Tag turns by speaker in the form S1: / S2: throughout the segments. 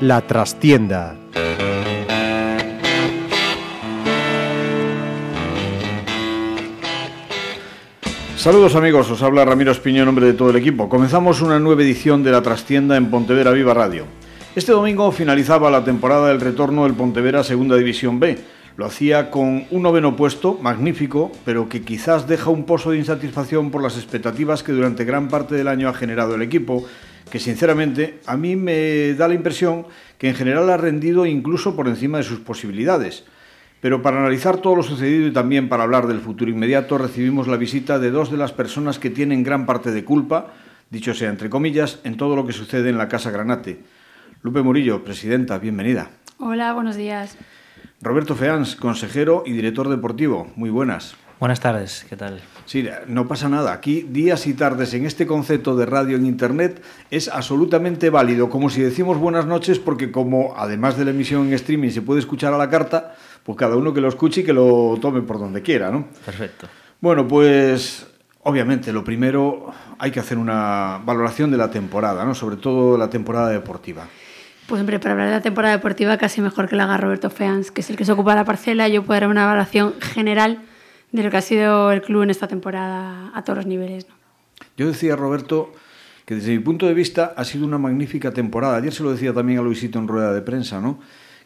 S1: La trastienda.
S2: Saludos amigos, os habla Ramiro Espiño en nombre de todo el equipo. Comenzamos una nueva edición de La Trastienda en Pontevera Viva Radio. Este domingo finalizaba la temporada del retorno del Pontevera Segunda División B. Lo hacía con un noveno puesto, magnífico, pero que quizás deja un pozo de insatisfacción por las expectativas que durante gran parte del año ha generado el equipo, que sinceramente a mí me da la impresión que en general ha rendido incluso por encima de sus posibilidades. Pero para analizar todo lo sucedido y también para hablar del futuro inmediato, recibimos la visita de dos de las personas que tienen gran parte de culpa, dicho sea entre comillas, en todo lo que sucede en la Casa Granate. Lupe Murillo, presidenta, bienvenida.
S3: Hola, buenos días.
S2: Roberto Feans, consejero y director deportivo, muy buenas.
S4: Buenas tardes, ¿qué tal?
S2: Sí, no pasa nada. Aquí días y tardes en este concepto de radio en Internet es absolutamente válido, como si decimos buenas noches, porque como además de la emisión en streaming se puede escuchar a la carta, pues cada uno que lo escuche y que lo tome por donde quiera, ¿no?
S4: Perfecto.
S2: Bueno, pues obviamente lo primero hay que hacer una valoración de la temporada, ¿no? Sobre todo la temporada deportiva.
S3: Pues hombre, para hablar de la temporada deportiva casi mejor que la haga Roberto Feans, que es el que se ocupa de la parcela, yo puedo dar una valoración general de lo que ha sido el club en esta temporada a todos los niveles.
S2: Yo decía, Roberto, que desde mi punto de vista ha sido una magnífica temporada. Ayer se lo decía también a Luisito en rueda de prensa, ¿no?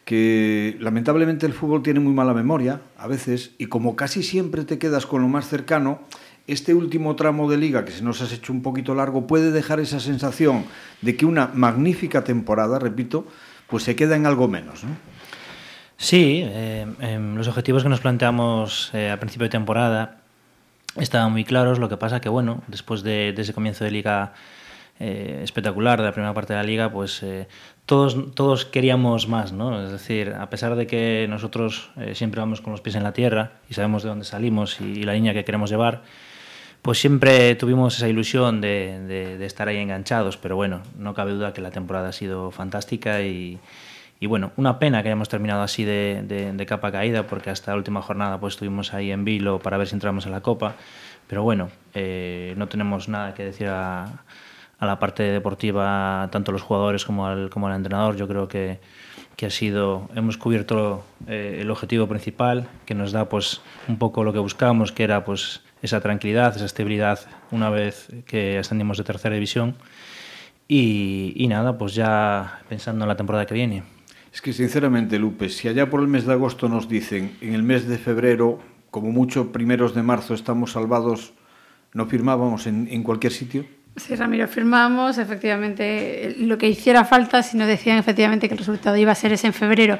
S2: que lamentablemente el fútbol tiene muy mala memoria a veces y como casi siempre te quedas con lo más cercano, este último tramo de liga que se nos has hecho un poquito largo puede dejar esa sensación de que una magnífica temporada, repito, pues se queda en algo menos. ¿no?
S4: Sí, eh, eh, los objetivos que nos planteamos eh, a principio de temporada estaban muy claros, lo que pasa que bueno, después de, de ese comienzo de liga eh, espectacular de la primera parte de la liga, pues eh, todos, todos queríamos más, ¿no? Es decir, a pesar de que nosotros eh, siempre vamos con los pies en la tierra y sabemos de dónde salimos y, y la línea que queremos llevar, pues siempre tuvimos esa ilusión de, estar ahí enganchados, pero bueno, no cabe duda que la temporada ha sido fantástica y, bueno, una pena que hayamos terminado así de, capa caída, porque hasta la última jornada pues estuvimos ahí en vilo para ver si entramos en la Copa, pero bueno, eh, no tenemos nada que decir a, a la parte deportiva, tanto los jugadores como al, como al entrenador. Yo creo que, que ha sido, hemos cubierto eh, el objetivo principal, que nos da pues un poco lo que buscábamos, que era pues esa tranquilidad, esa estabilidad una vez que ascendimos de tercera división. Y, y nada, pues ya pensando en la temporada que viene.
S2: Es que sinceramente, Lupe, si allá por el mes de agosto nos dicen, en el mes de febrero, como mucho primeros de marzo estamos salvados, ¿no firmábamos en, en cualquier sitio?
S3: Sí, Ramiro, firmamos efectivamente lo que hiciera falta si nos decían efectivamente que el resultado iba a ser ese en febrero.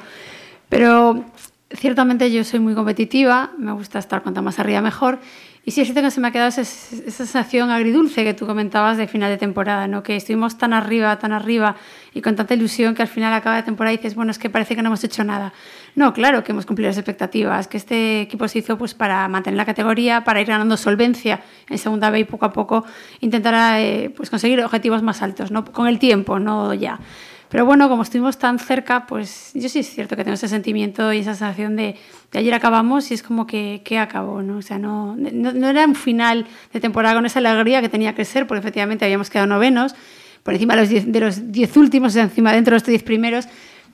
S3: Pero ciertamente yo soy muy competitiva, me gusta estar cuanto más arriba mejor Y sí es cierto que se me ha quedado esa, sensación agridulce que tú comentabas de final de temporada, ¿no? que estuvimos tan arriba, tan arriba y con tanta ilusión que al final acaba de temporada y dices, bueno, es que parece que no hemos hecho nada. No, claro que hemos cumplido las expectativas, que este equipo se hizo pues, para mantener la categoría, para ir ganando solvencia en segunda B y poco a poco intentar eh, pues, conseguir objetivos más altos, ¿no? con el tiempo, no ya. Pero bueno, como estuvimos tan cerca, pues yo sí es cierto que tengo ese sentimiento y esa sensación de, de ayer acabamos y es como que, que acabó, ¿no? O sea, no, no, no, era un final de temporada con esa alegría que tenía que ser, porque efectivamente habíamos quedado novenos, por encima de los diez, de los diez últimos, encima dentro de los diez primeros,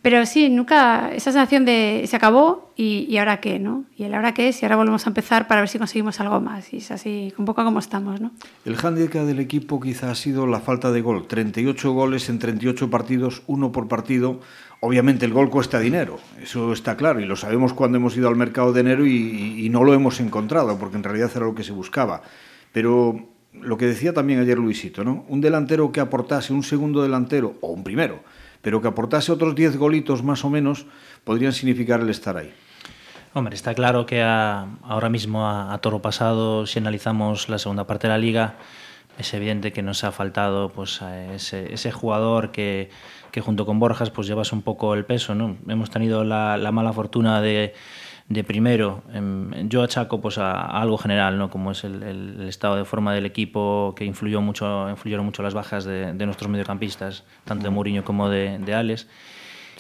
S3: pero sí, nunca esa sensación de se acabó y, y ahora qué, ¿no? Y el ahora qué es y ahora volvemos a empezar para ver si conseguimos algo más. Y es así, un poco como estamos, ¿no?
S2: El hándicap del equipo quizá ha sido la falta de gol. 38 goles en 38 partidos, uno por partido. Obviamente el gol cuesta dinero, eso está claro, y lo sabemos cuando hemos ido al mercado de enero y, y no lo hemos encontrado, porque en realidad era lo que se buscaba. Pero lo que decía también ayer Luisito, ¿no? Un delantero que aportase un segundo delantero o un primero pero que aportase otros 10 golitos más o menos podrían significar el estar ahí.
S4: Hombre, está claro que a, ahora mismo a, a toro pasado, si analizamos la segunda parte de la liga, es evidente que nos ha faltado pues, a ese, ese jugador que, que junto con Borjas pues llevas un poco el peso. ¿no? Hemos tenido la, la mala fortuna de, de primero, yo achaco pues a, algo general, ¿no? como es el, el, estado de forma del equipo que influyó mucho, influyeron mucho las bajas de, de nuestros mediocampistas, tanto de Mourinho como de, de Alex.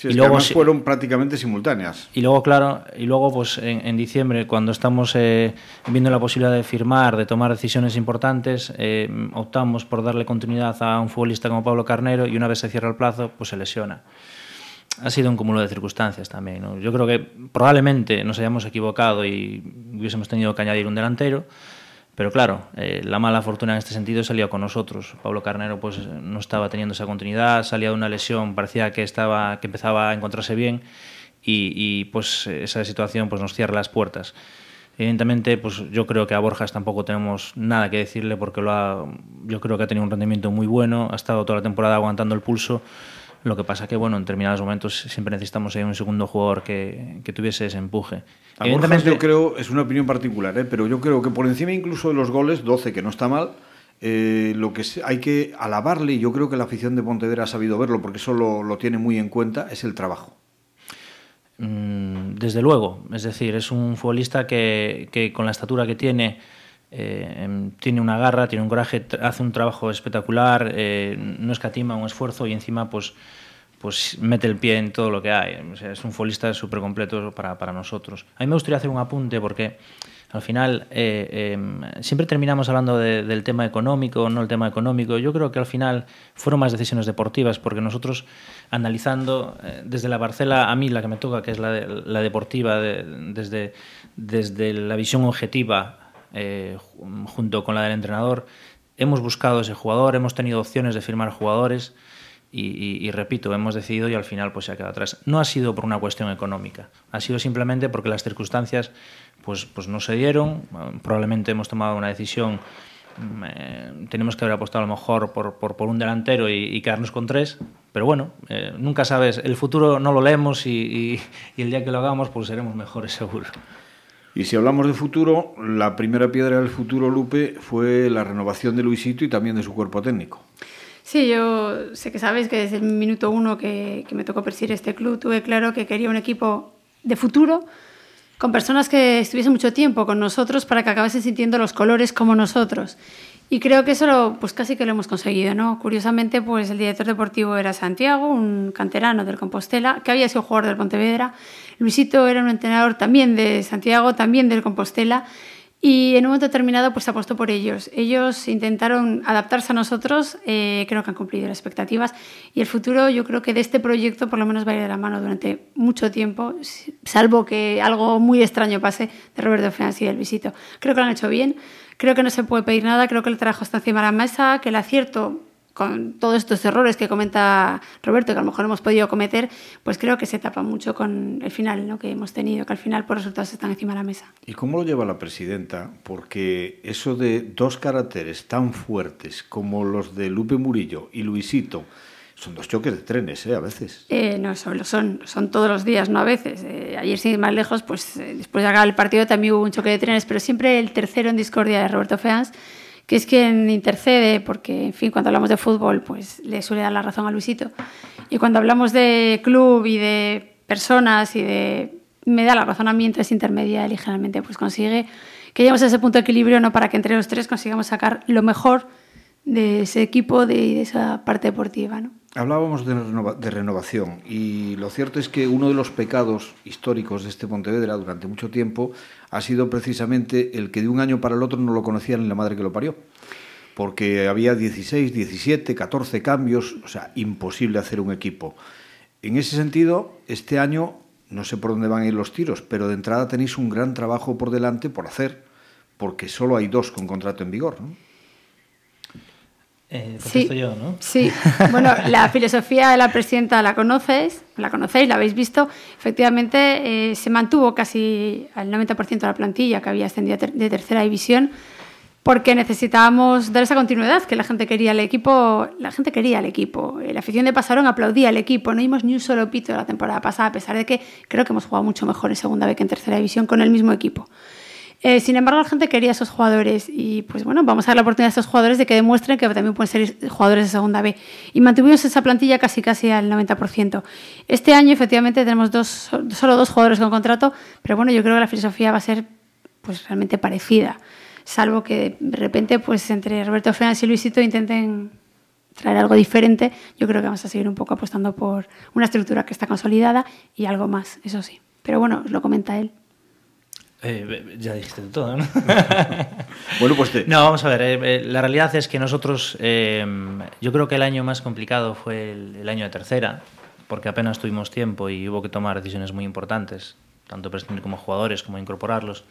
S2: y luego fueron prácticamente simultáneas.
S4: Y luego, claro, y luego pues en, diciembre, cuando estamos eh, viendo la posibilidad de firmar, de tomar decisiones importantes, eh, optamos por darle continuidad a un futbolista como Pablo Carnero y una vez se cierra el plazo, pues se lesiona. Ha sido un cúmulo de circunstancias también. Yo creo que probablemente nos hayamos equivocado y hubiésemos tenido que añadir un delantero. Pero claro, eh, la mala fortuna en este sentido salió con nosotros. Pablo Carnero pues no estaba teniendo esa continuidad, salía de una lesión, parecía que estaba que empezaba a encontrarse bien y, pues esa situación pues nos cierra las puertas. Evidentemente, pues yo creo que a Borjas tampoco tenemos nada que decirle porque lo ha, yo creo que ha tenido un rendimiento muy bueno, ha estado toda la temporada aguantando el pulso lo que pasa que, bueno, en determinados momentos siempre necesitamos un segundo jugador que, que tuviese ese empuje.
S2: Evidentemente, yo creo, es una opinión particular, ¿eh? pero yo creo que por encima incluso de los goles, 12, que no está mal, eh, lo que hay que alabarle, y yo creo que la afición de Pontevedra ha sabido verlo, porque eso lo, tiene muy en cuenta, es el trabajo.
S4: Mm, desde luego, es decir, es un futbolista que, que con la estatura que tiene eh, em, tiene una garra, tiene un coraje, hace un trabajo espectacular, eh, no escatima un esfuerzo y encima pues, pues mete el pie en todo lo que hay. es un futbolista súper completo para, para, nosotros. A mí me gustaría hacer un apunte porque al final eh, em, siempre terminamos hablando del tema económico, no el tema económico. Yo creo que al final fueron más decisiones deportivas porque nosotros analizando desde la parcela, a mí la que me toca, que es la, la deportiva, desde, desde la visión objetiva eh, junto con la del entrenador, hemos buscado ese jugador, hemos tenido opciones de firmar jugadores y, repito, hemos decidido y al final pues se ha quedado atrás. No ha sido por una cuestión económica, ha sido simplemente porque las circunstancias pues, pues no se dieron, probablemente hemos tomado una decisión mm, eh, tenemos que haber apostado a lo mejor por, por, un delantero y, quedarnos con tres, pero bueno, eh, nunca sabes, el futuro no lo leemos y, y, el día que lo hagamos pues seremos mejores seguro.
S2: Y si hablamos de futuro, la primera piedra del futuro, Lupe, fue la renovación de Luisito y también de su cuerpo técnico.
S3: Sí, yo sé que sabes que desde el minuto uno que, que me tocó presidir este club tuve claro que quería un equipo de futuro, con personas que estuviesen mucho tiempo con nosotros para que acabasen sintiendo los colores como nosotros. Y creo que eso lo, pues casi que lo hemos conseguido, ¿no? Curiosamente, pues el director deportivo era Santiago, un canterano del Compostela, que había sido jugador del Pontevedra. Luisito era un entrenador también de Santiago, también del Compostela. Y en un momento determinado pues apostó por ellos. Ellos intentaron adaptarse a nosotros, eh, creo que han cumplido las expectativas y el futuro yo creo que de este proyecto por lo menos va a ir de la mano durante mucho tiempo, salvo que algo muy extraño pase de Roberto Feas y del Visito. Creo que lo han hecho bien, Creo que no se puede pedir nada, creo que el trabajo está encima de la mesa, que el acierto con todos estos errores que comenta Roberto, que a lo mejor hemos podido cometer, pues creo que se tapa mucho con el final ¿no? que hemos tenido, que al final por resultados están encima de la mesa.
S2: ¿Y cómo lo lleva la presidenta? Porque eso de dos caracteres tan fuertes como los de Lupe Murillo y Luisito, son dos choques de trenes, ¿eh? A veces.
S3: Eh, no, solo son, son todos los días, no a veces. Eh, ayer, sin ir más lejos, pues eh, después de acabar el partido también hubo un choque de trenes, pero siempre el tercero en discordia de Roberto Feans, que es quien intercede, porque, en fin, cuando hablamos de fútbol, pues le suele dar la razón a Luisito. Y cuando hablamos de club y de personas y de... me da la razón a mí, entonces intermedia y generalmente pues consigue que lleguemos a ese punto de equilibrio, ¿no? Para que entre los tres consigamos sacar lo mejor de ese equipo, de, de esa parte deportiva, ¿no?
S2: Hablábamos de, renovación y lo cierto es que uno de los pecados históricos de este Pontevedra durante mucho tiempo ha sido precisamente el que de un año para el otro no lo conocían en la madre que lo parió. Porque había 16, 17, 14 cambios, o sea, imposible hacer un equipo. En ese sentido, este año no sé por dónde van a ir los tiros, pero de entrada tenéis un gran trabajo por delante por hacer, porque solo hay dos con contrato en vigor. ¿no?
S4: Eh, sí, yo, ¿no?
S3: Sí, bueno, la filosofía de la presidenta la conoces, la conocéis, la habéis visto. Efectivamente, eh, se mantuvo casi al 90% de la plantilla que había ascendido de tercera división porque necesitábamos dar esa continuidad, que la gente quería el equipo, la gente quería el equipo. La afición de Pasarón aplaudía al equipo, no vimos ni un solo pito la temporada pasada, a pesar de que creo que hemos jugado mucho mejor en segunda vez que en tercera división con el mismo equipo. Eh, sin embargo, la gente quería a esos jugadores y pues bueno, vamos a dar la oportunidad a esos jugadores de que demuestren que también pueden ser jugadores de segunda B. Y mantuvimos esa plantilla casi casi al 90%. Este año efectivamente tenemos dos, solo dos jugadores con contrato, pero bueno, yo creo que la filosofía va a ser pues realmente parecida, salvo que de repente pues entre Roberto Fernández y Luisito intenten traer algo diferente, yo creo que vamos a seguir un poco apostando por una estructura que está consolidada y algo más, eso sí. Pero bueno, lo comenta él.
S4: Eh, ya dijiste todo, ¿no?
S2: bueno, pues te...
S4: No, vamos a ver. Eh, eh, la realidad es que nosotros, eh, yo creo que el año más complicado fue el, el, año de tercera, porque apenas tuvimos tiempo y hubo que tomar decisiones muy importantes, tanto prescindir como jugadores, como incorporarlos.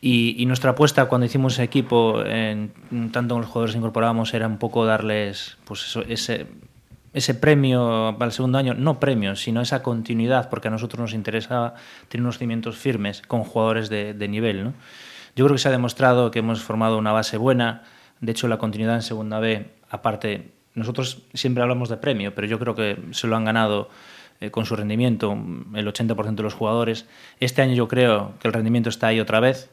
S4: Y, y, nuestra apuesta cuando hicimos equipo, en, tanto con los jugadores que incorporábamos, era un poco darles pues eso, ese, ese premio para el segundo año, no premio, sino esa continuidad, porque a nosotros nos interesaba tener unos cimientos firmes con jugadores de, de nivel. ¿no? Yo creo que se ha demostrado que hemos formado una base buena, de hecho la continuidad en segunda B, aparte, nosotros siempre hablamos de premio, pero yo creo que se lo han ganado eh, con su rendimiento el 80% de los jugadores. Este año yo creo que el rendimiento está ahí otra vez,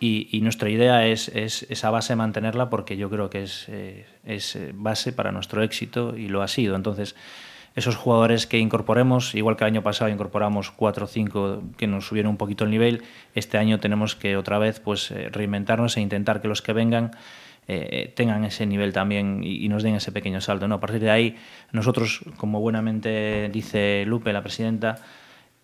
S4: y, nuestra idea es, es, esa base mantenerla porque yo creo que es, eh, es, base para nuestro éxito y lo ha sido. Entonces, esos jugadores que incorporemos, igual que el año pasado incorporamos cuatro o cinco que nos subieron un poquito el nivel, este año tenemos que otra vez pues, eh, reinventarnos e intentar que los que vengan eh, tengan ese nivel también y, y, nos den ese pequeño salto. ¿no? A partir de ahí, nosotros, como buenamente dice Lupe, la presidenta,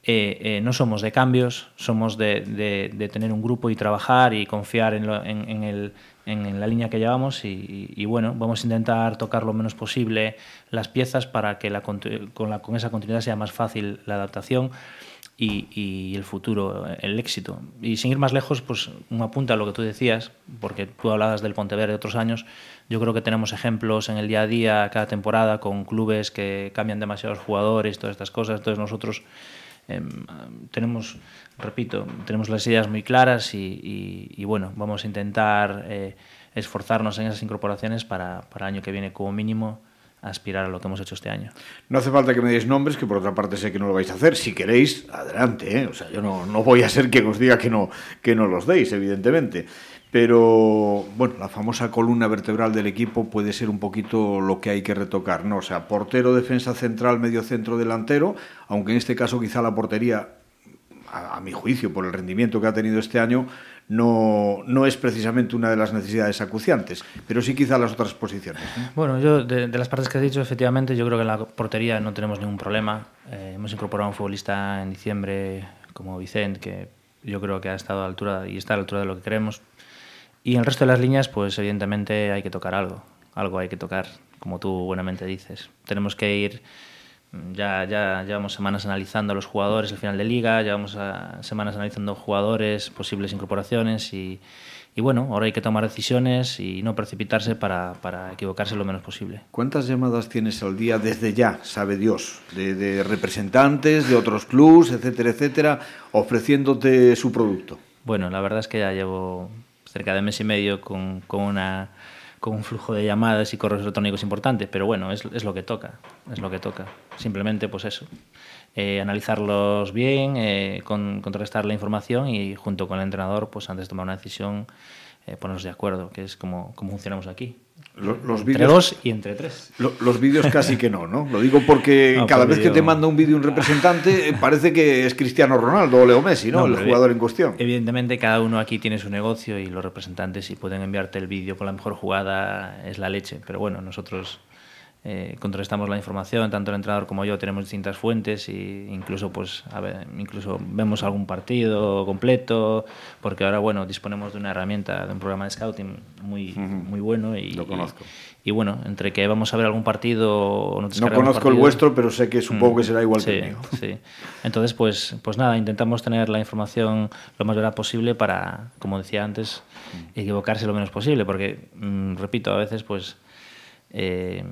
S4: eh, eh, no somos de cambios, somos de, tener un grupo y trabajar y confiar en, la línea que llevamos y, y, y, bueno, vamos a intentar tocar lo menos posible las piezas para que con esa continuidad sea más fácil la adaptación y, y, el futuro, el éxito. Y sin ir más lejos, pues un apunta a lo que tú decías, porque tú hablabas del Pontevedra de otros años, yo creo que tenemos ejemplos en el día a día, cada temporada, con clubes que cambian demasiados jugadores, todas estas cosas, entonces nosotros eh, tenemos, repito, tenemos las ideas muy claras y, y, y bueno, vamos a intentar eh, esforzarnos en esas incorporaciones para, para el año que viene como mínimo aspirar a lo que hemos hecho este año.
S2: No hace falta que me deis nombres, que por otra parte sé que no lo vais a hacer. Si queréis, adelante. ¿eh? O sea, yo no, no voy a ser quien os diga que no, que no los deis, evidentemente. Pero, bueno, la famosa columna vertebral del equipo puede ser un poquito lo que hay que retocar, ¿no? O sea, portero, defensa central, medio centro, delantero, aunque en este caso quizá la portería, a, a mi juicio, por el rendimiento que ha tenido este año, no, no es precisamente una de las necesidades acuciantes, pero sí quizá las otras posiciones. ¿no?
S4: Bueno, yo de, de, las partes que has dicho, efectivamente, yo creo que en la portería no tenemos ningún problema. Eh, hemos incorporado a un futbolista en diciembre como Vicente, que yo creo que ha estado a la altura y está a la altura de lo que queremos. Y en el resto de las líneas, pues evidentemente hay que tocar algo. Algo hay que tocar, como tú buenamente dices. Tenemos que ir. Ya, ya llevamos semanas analizando a los jugadores al final de liga, llevamos a, semanas analizando jugadores, posibles incorporaciones y, y, bueno, ahora hay que tomar decisiones y no precipitarse para, para, equivocarse lo menos posible.
S2: ¿Cuántas llamadas tienes al día desde ya, sabe Dios, de, de representantes de otros clubs, etcétera, etcétera, ofreciéndote su producto?
S4: Bueno, la verdad es que ya llevo cerca de mes y medio con, con, una, con un flujo de llamadas y correos electrónicos importante, pero bueno, es, es lo que toca, es lo que toca. Simplemente pues eso, eh, analizarlos bien, eh, con, contrastar la información y junto con el entrenador, pues antes de tomar una decisión, eh, ponernos de acuerdo, que es como, como funcionamos aquí.
S2: Los, los
S4: entre
S2: vídeos,
S4: dos y entre tres.
S2: Lo, los vídeos casi que no, ¿no? Lo digo porque no, cada vez video... que te manda un vídeo un representante eh, parece que es Cristiano Ronaldo o Leo Messi, ¿no? no el jugador en cuestión.
S4: Evidentemente cada uno aquí tiene su negocio y los representantes si pueden enviarte el vídeo con la mejor jugada es la leche, pero bueno, nosotros eh, contrastamos la información, tanto el entrenador como yo tenemos distintas fuentes e incluso pues a ver, incluso vemos algún partido completo, porque ahora bueno, disponemos de una herramienta, de un programa de scouting muy uh -huh. muy bueno y
S2: lo conozco.
S4: Y, y, bueno, entre que vamos a ver algún partido
S2: no, no conozco partido, el vuestro, pero sé que supongo mm, que será igual
S4: sí,
S2: que el mío.
S4: Sí. Entonces, pues pues nada, intentamos tener la información lo más verdad posible para, como decía antes, mm. equivocarse lo menos posible, porque mmm, repito, a veces pues eh,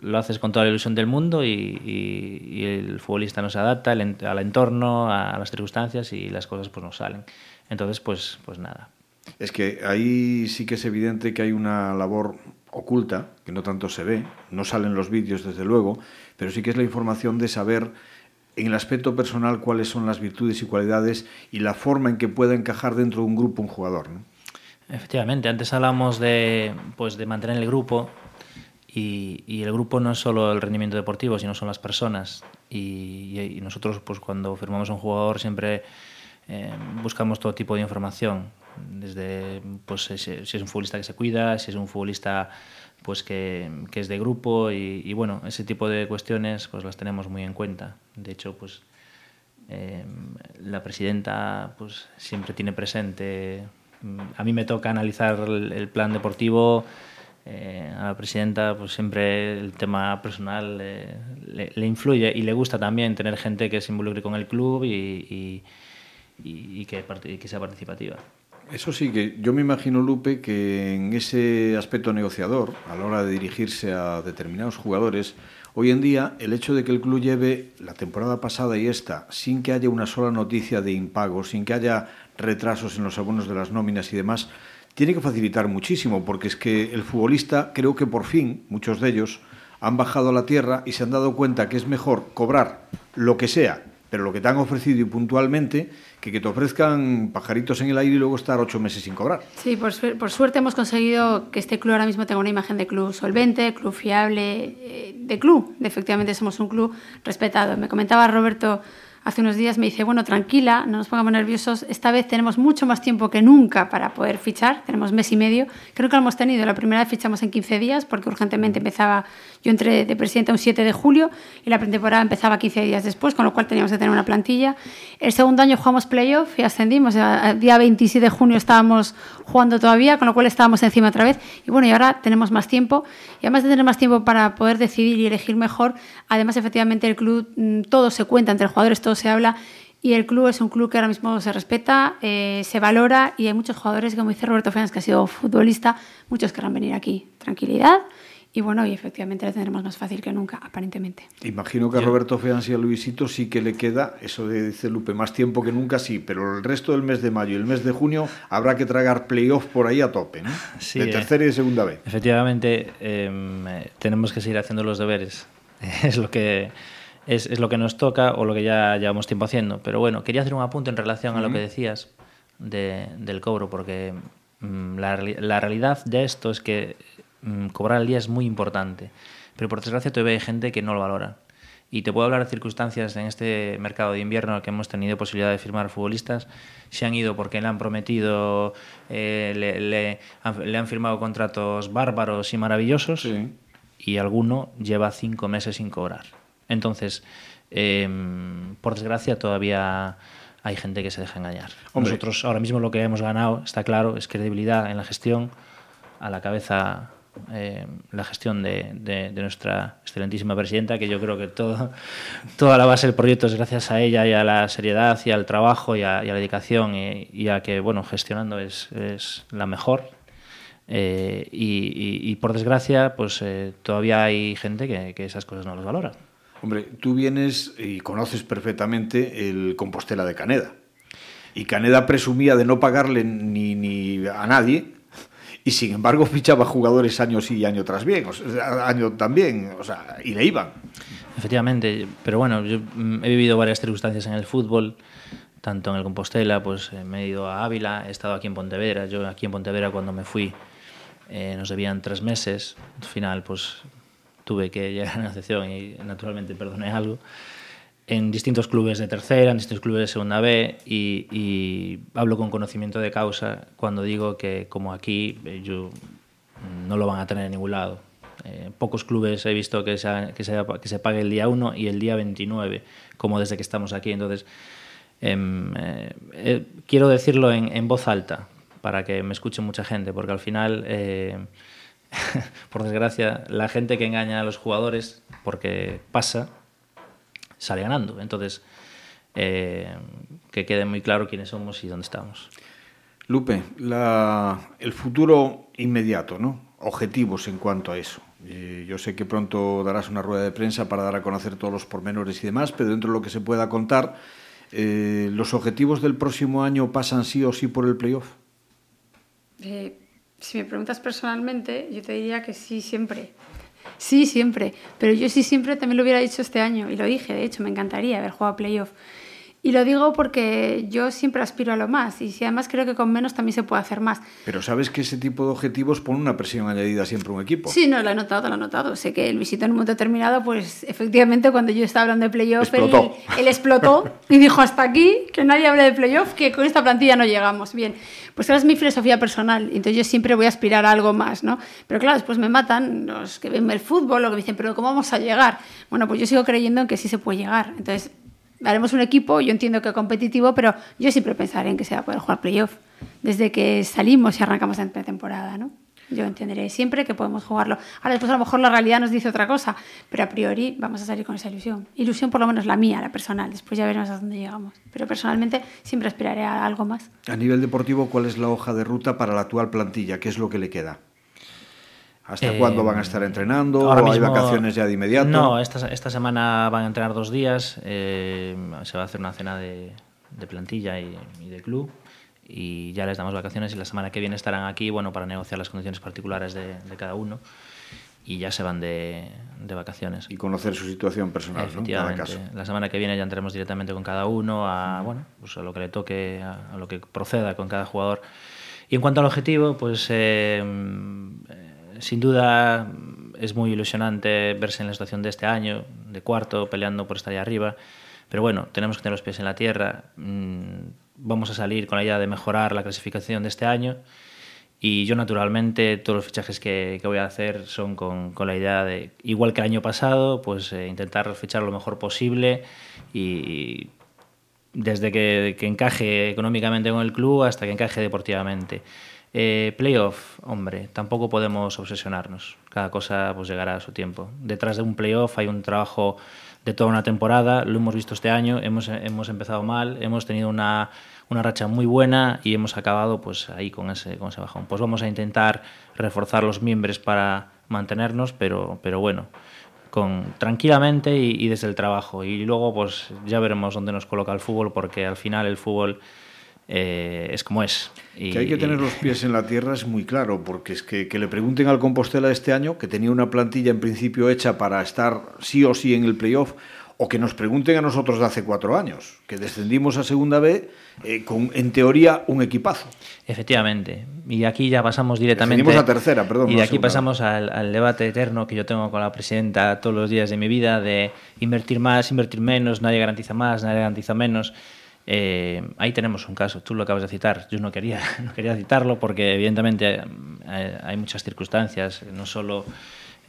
S4: lo haces con toda la ilusión del mundo y, y, y el futbolista no se adapta al, al, entorno, a las circunstancias y las cosas pues no salen. Entonces, pues, pues nada.
S2: Es que ahí sí que es evidente que hay una labor oculta, que no tanto se ve, no salen los vídeos desde luego, pero sí que es la información de saber en el aspecto personal cuáles son las virtudes y cualidades y la forma en que pueda encajar dentro de un grupo un jugador. ¿no?
S4: Efectivamente, antes hablamos de, pues, de mantener el grupo, y, y, el grupo no es solo el rendimiento deportivo, sino son las personas. Y, y nosotros, pues cuando firmamos a un jugador, siempre eh, buscamos todo tipo de información. Desde pues, si, es un futbolista que se cuida, si es un futbolista pues que, que es de grupo y, y, bueno, ese tipo de cuestiones pues las tenemos muy en cuenta. De hecho, pues eh, la presidenta pues siempre tiene presente, a mí me toca analizar el, el plan deportivo, eh, a la presidenta pues siempre el tema personal eh, le, le, influye y le gusta también tener gente que se involucre con el club y, y, y, y que, que sea participativa.
S2: Eso sí, que yo me imagino, Lupe, que en ese aspecto negociador, a la hora de dirigirse a determinados jugadores, hoy en día el hecho de que el club lleve la temporada pasada y esta sin que haya una sola noticia de impago, sin que haya retrasos en los abonos de las nóminas y demás, tiene que facilitar muchísimo, porque es que el futbolista, creo que por fin, muchos de ellos, han bajado a la tierra y se han dado cuenta que es mejor cobrar lo que sea pero lo que te han ofrecido y puntualmente, que, que te ofrezcan pajaritos en el aire y luego estar ocho meses sin cobrar.
S3: Sí, por, por suerte hemos conseguido que este club ahora mismo tenga una imagen de club solvente, club fiable, eh, de club. Efectivamente, somos un club respetado. Me comentaba Roberto hace unos días, me dice, bueno, tranquila, no nos pongamos nerviosos, esta vez tenemos mucho más tiempo que nunca para poder fichar, tenemos mes y medio, creo que lo hemos tenido, la primera vez fichamos en 15 días porque urgentemente empezaba, yo entré de presidente un 7 de julio y la pretemporada empezaba 15 días después, con lo cual teníamos que tener una plantilla. El segundo año jugamos playoff y ascendimos, el día 27 de junio estábamos jugando todavía, con lo cual estábamos encima otra vez. Y bueno, y ahora tenemos más tiempo y además de tener más tiempo para poder decidir y elegir mejor, además efectivamente el club, mm, todo se cuenta entre jugadores, todo se habla y el club es un club que ahora mismo se respeta, eh, se valora y hay muchos jugadores, como dice Roberto Fernández, que ha sido futbolista, muchos querrán venir aquí. Tranquilidad y bueno, y efectivamente lo tendremos más fácil que nunca, aparentemente.
S2: Imagino que a Roberto Feans y a Luisito sí que le queda, eso de dice Lupe, más tiempo que nunca sí, pero el resto del mes de mayo y el mes de junio habrá que tragar playoff por ahí a tope, ¿no?
S4: Sí,
S2: de tercera y de segunda vez.
S4: Efectivamente, eh, tenemos que seguir haciendo los deberes. Es lo que es, es, lo que nos toca o lo que ya llevamos tiempo haciendo. Pero bueno, quería hacer un apunte en relación a lo que decías de, del cobro, porque mmm, la, la, realidad de esto es que mmm, cobrar al día es muy importante. Pero por desgracia todavía hay gente que no lo valora. Y te puedo hablar de circunstancias en este mercado de invierno que hemos tenido posibilidad de firmar futbolistas. Se han ido porque le han prometido, eh, le, le, han, le, han, firmado contratos bárbaros y maravillosos. Sí. Y alguno lleva cinco meses sin cobrar. Entonces, eh, por desgracia, todavía hay gente que se deja engañar. Hombre. Nosotros ahora mismo lo que hemos ganado, está claro, es credibilidad en la gestión, a la cabeza eh, la gestión de, de, de, nuestra excelentísima presidenta, que yo creo que todo, toda la base del proyecto es gracias a ella y a la seriedad y al trabajo y a, y a la dedicación y, y, a que, bueno, gestionando es, es la mejor. Eh, y, y, y, por desgracia, pues eh, todavía hay gente que, que esas cosas no las valora.
S2: Hombre, tú vienes y conoces perfectamente el Compostela de Caneda. Y Caneda presumía de no pagarle ni, ni a nadie, y sin embargo fichaba jugadores año sí y año tras bien, año también, o sea, y le iban.
S4: Efectivamente, pero bueno, yo he vivido varias circunstancias en el fútbol, tanto en el Compostela, pues eh, me he ido a Ávila, he estado aquí en Pontevedra, yo aquí en Pontevedra cuando me fui eh, nos debían tres meses, al final pues tuve que llegar a una excepción y naturalmente perdoné algo, en distintos clubes de tercera, en distintos clubes de segunda B y, y hablo con conocimiento de causa cuando digo que como aquí eh, yo no lo van a tener en ningún lado. Eh, pocos clubes he visto que se, que, se, que se pague el día 1 y el día 29, como desde que estamos aquí. Entonces, eh, eh, quiero decirlo en, en, voz alta para que me escuche mucha gente, porque al final eh, por desgracia, la gente que engaña a los jugadores, porque pasa, sale ganando. Entonces, eh, que quede muy claro quiénes somos y dónde estamos.
S2: Lupe, la, el futuro inmediato, ¿no? Objetivos en cuanto a eso. Eh, yo sé que pronto darás una rueda de prensa para dar a conocer todos los pormenores y demás, pero dentro de lo que se pueda contar, eh, ¿los objetivos del próximo año pasan sí o sí por el playoff?
S3: Eh, si me preguntas personalmente, yo te diría que sí, siempre. Sí, siempre. Pero yo sí siempre también lo hubiera dicho este año. Y lo dije, de hecho, me encantaría haber jugado playoff. Y lo digo porque yo siempre aspiro a lo más y si además creo que con menos también se puede hacer más.
S2: Pero sabes que ese tipo de objetivos pone una presión añadida siempre a un equipo.
S3: Sí, no, lo he notado, lo he notado. Sé que Luisito en un momento determinado, pues efectivamente cuando yo estaba hablando de playoff, él, él, explotó y dijo hasta aquí, que nadie hable de playoff, que con esta plantilla no llegamos. Bien, pues esa es mi filosofía personal, entonces yo siempre voy a aspirar a algo más, ¿no? Pero claro, después me matan los que ven el fútbol, o que me dicen, pero ¿cómo vamos a llegar? Bueno, pues yo sigo creyendo en que sí se puede llegar. Entonces, haremos un equipo, yo entiendo que competitivo, pero yo siempre pensaré en que se va a poder jugar playoff desde que salimos y arrancamos en pretemporada, ¿no? Yo entenderé siempre que podemos jugarlo. Ahora después a lo mejor la realidad nos dice otra cosa, pero a priori vamos a salir con esa ilusión. Ilusión por lo menos la mía, la personal. Después ya veremos a dónde llegamos. Pero personalmente siempre aspiraré a algo más.
S2: A nivel deportivo, ¿cuál es la hoja de ruta para la actual plantilla? ¿Qué es lo que le queda? ¿Hasta eh, cuándo van a estar entrenando? ¿O hay vacaciones ya de inmediato?
S4: No, esta, esta semana van a entrenar dos días. Eh, se va a hacer una cena de, de plantilla y, y, de club. Y ya les damos vacaciones y la semana que viene estarán aquí bueno, para negociar las condiciones particulares de, de cada uno. Y ya se van de, de, vacaciones.
S2: Y conocer su situación personal.
S4: ¿no? Caso. La semana que viene ya entraremos directamente con cada uno a, bueno, pues a lo que le toque, a, a, lo que proceda con cada jugador. Y en cuanto al objetivo, pues... Eh, sin duda es muy ilusionante verse en la situación de este año, de cuarto, peleando por estar ahí arriba. Pero bueno, tenemos que tener los pies en la tierra. Mm, vamos a salir con la idea de mejorar la clasificación de este año. Y yo, naturalmente, todos los fichajes que, que voy a hacer son con, con, la idea de, igual que el año pasado, pues eh, intentar fichar lo mejor posible y desde que encaje económicamente con el club hasta que encaje deportivamente. Eh, playoff, hombre, tampoco podemos obsesionarnos. Cada cosa pues llegará a su tiempo. Detrás de un playoff hay un trabajo de toda una temporada, lo hemos visto este año, hemos, hemos empezado mal, hemos tenido una, una racha muy buena y hemos acabado pues ahí con ese, con ese bajón. Pues vamos a intentar reforzar los miembros para mantenernos, pero, pero bueno, con, tranquilamente y, y desde el trabajo. Y luego pues ya veremos dónde nos coloca el fútbol, porque al final el fútbol eh, es como es.
S2: Y, que hay que tener los pies en la tierra es muy claro, porque es que, que le pregunten al Compostela este año, que tenía una plantilla en principio hecha para estar sí o sí en el playoff, o que nos pregunten a nosotros de hace cuatro años, que descendimos a Segunda B eh, con, en teoría, un equipazo.
S4: Efectivamente. Y aquí ya pasamos directamente...
S2: Descendimos a tercera, perdón.
S4: Y de aquí pasamos al, al, debate eterno que yo tengo con la presidenta todos los días de mi vida, de invertir más, invertir menos, nadie garantiza más, nadie garantiza menos. Eh, ahí tenemos un caso, tú lo acabas de citar, yo no quería, no quería citarlo porque evidentemente hay, hay muchas circunstancias, no solo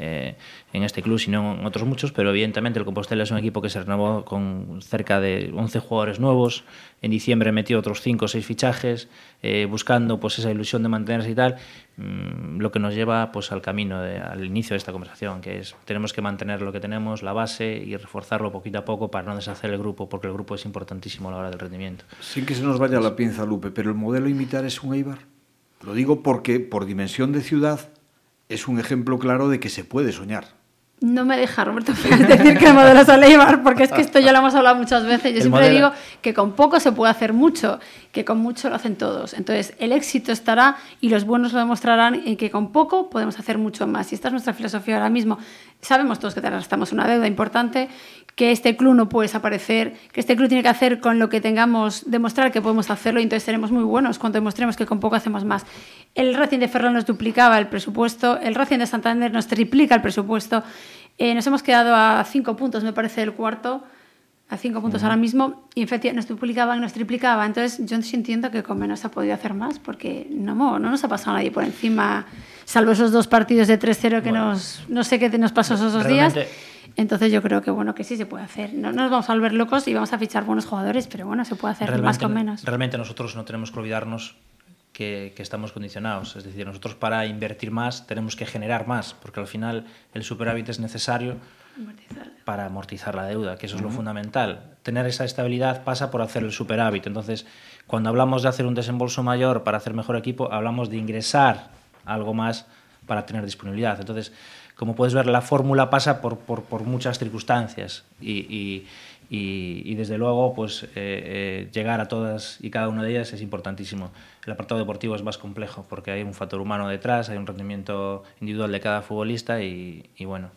S4: eh, en este club, sino en otros muchos, pero evidentemente el Compostela es un equipo que se renovó con cerca de 11 jugadores nuevos, en diciembre metió otros 5 o 6 fichajes, eh, buscando pues esa ilusión de mantenerse y tal, lo que nos lleva pues al camino, de, al inicio de esta conversación, que es tenemos que mantener lo que tenemos, la base, y reforzarlo poquito a poco para no deshacer el grupo, porque el grupo es importantísimo a la hora del rendimiento.
S2: Sin que se nos vaya la pinza, Lupe, pero el modelo imitar es un Eibar. Lo digo porque por dimensión de ciudad es un ejemplo claro de que se puede soñar.
S3: No me deja Roberto Pérez decir que el modelo es Eibar, porque es que esto ya lo hemos hablado muchas veces. Yo el siempre modelo... digo que con poco se puede hacer mucho, que con mucho lo hacen todos. Entonces, el éxito estará y los buenos lo demostrarán y que con poco podemos hacer mucho más. Y esta es nuestra filosofía ahora mismo. Sabemos todos que estamos una deuda importante, que este club no puede desaparecer, que este club tiene que hacer con lo que tengamos, demostrar que podemos hacerlo y entonces seremos muy buenos cuando demostremos que con poco hacemos más. El Racing de Ferrol nos duplicaba el presupuesto, el Racing de Santander nos triplica el presupuesto. Eh, nos hemos quedado a cinco puntos, me parece, del cuarto, a cinco puntos uh -huh. ahora mismo, y efectivamente nos duplicaban, nos triplicaba. Entonces, yo entiendo que con menos ha podido hacer más, porque no, no nos ha pasado nadie por encima, salvo esos dos partidos de 3-0 que bueno, nos, no sé qué nos pasó esos dos días. Entonces yo creo que bueno que sí se puede hacer. No, no nos vamos a volver locos y vamos a fichar buenos jugadores, pero bueno, se puede hacer realmente, más con menos.
S4: Realmente nosotros no tenemos que olvidarnos que, que, estamos condicionados. Es decir, nosotros para invertir más tenemos que generar más, porque al final el superávit es necesario amortizar. para amortizar la deuda, que eso uh -huh. es lo fundamental. Tener esa estabilidad pasa por hacer el superávit. Entonces, cuando hablamos de hacer un desembolso mayor para hacer mejor equipo, hablamos de ingresar algo más para tener disponibilidad. Entonces, como puedes ver, la fórmula pasa por, por, por muchas circunstancias y, y, y, y, desde luego pues, eh, eh, llegar a todas y cada una de ellas es importantísimo. El apartado deportivo es más complejo porque hay un factor humano detrás, hay un rendimiento individual de cada futbolista y, y bueno,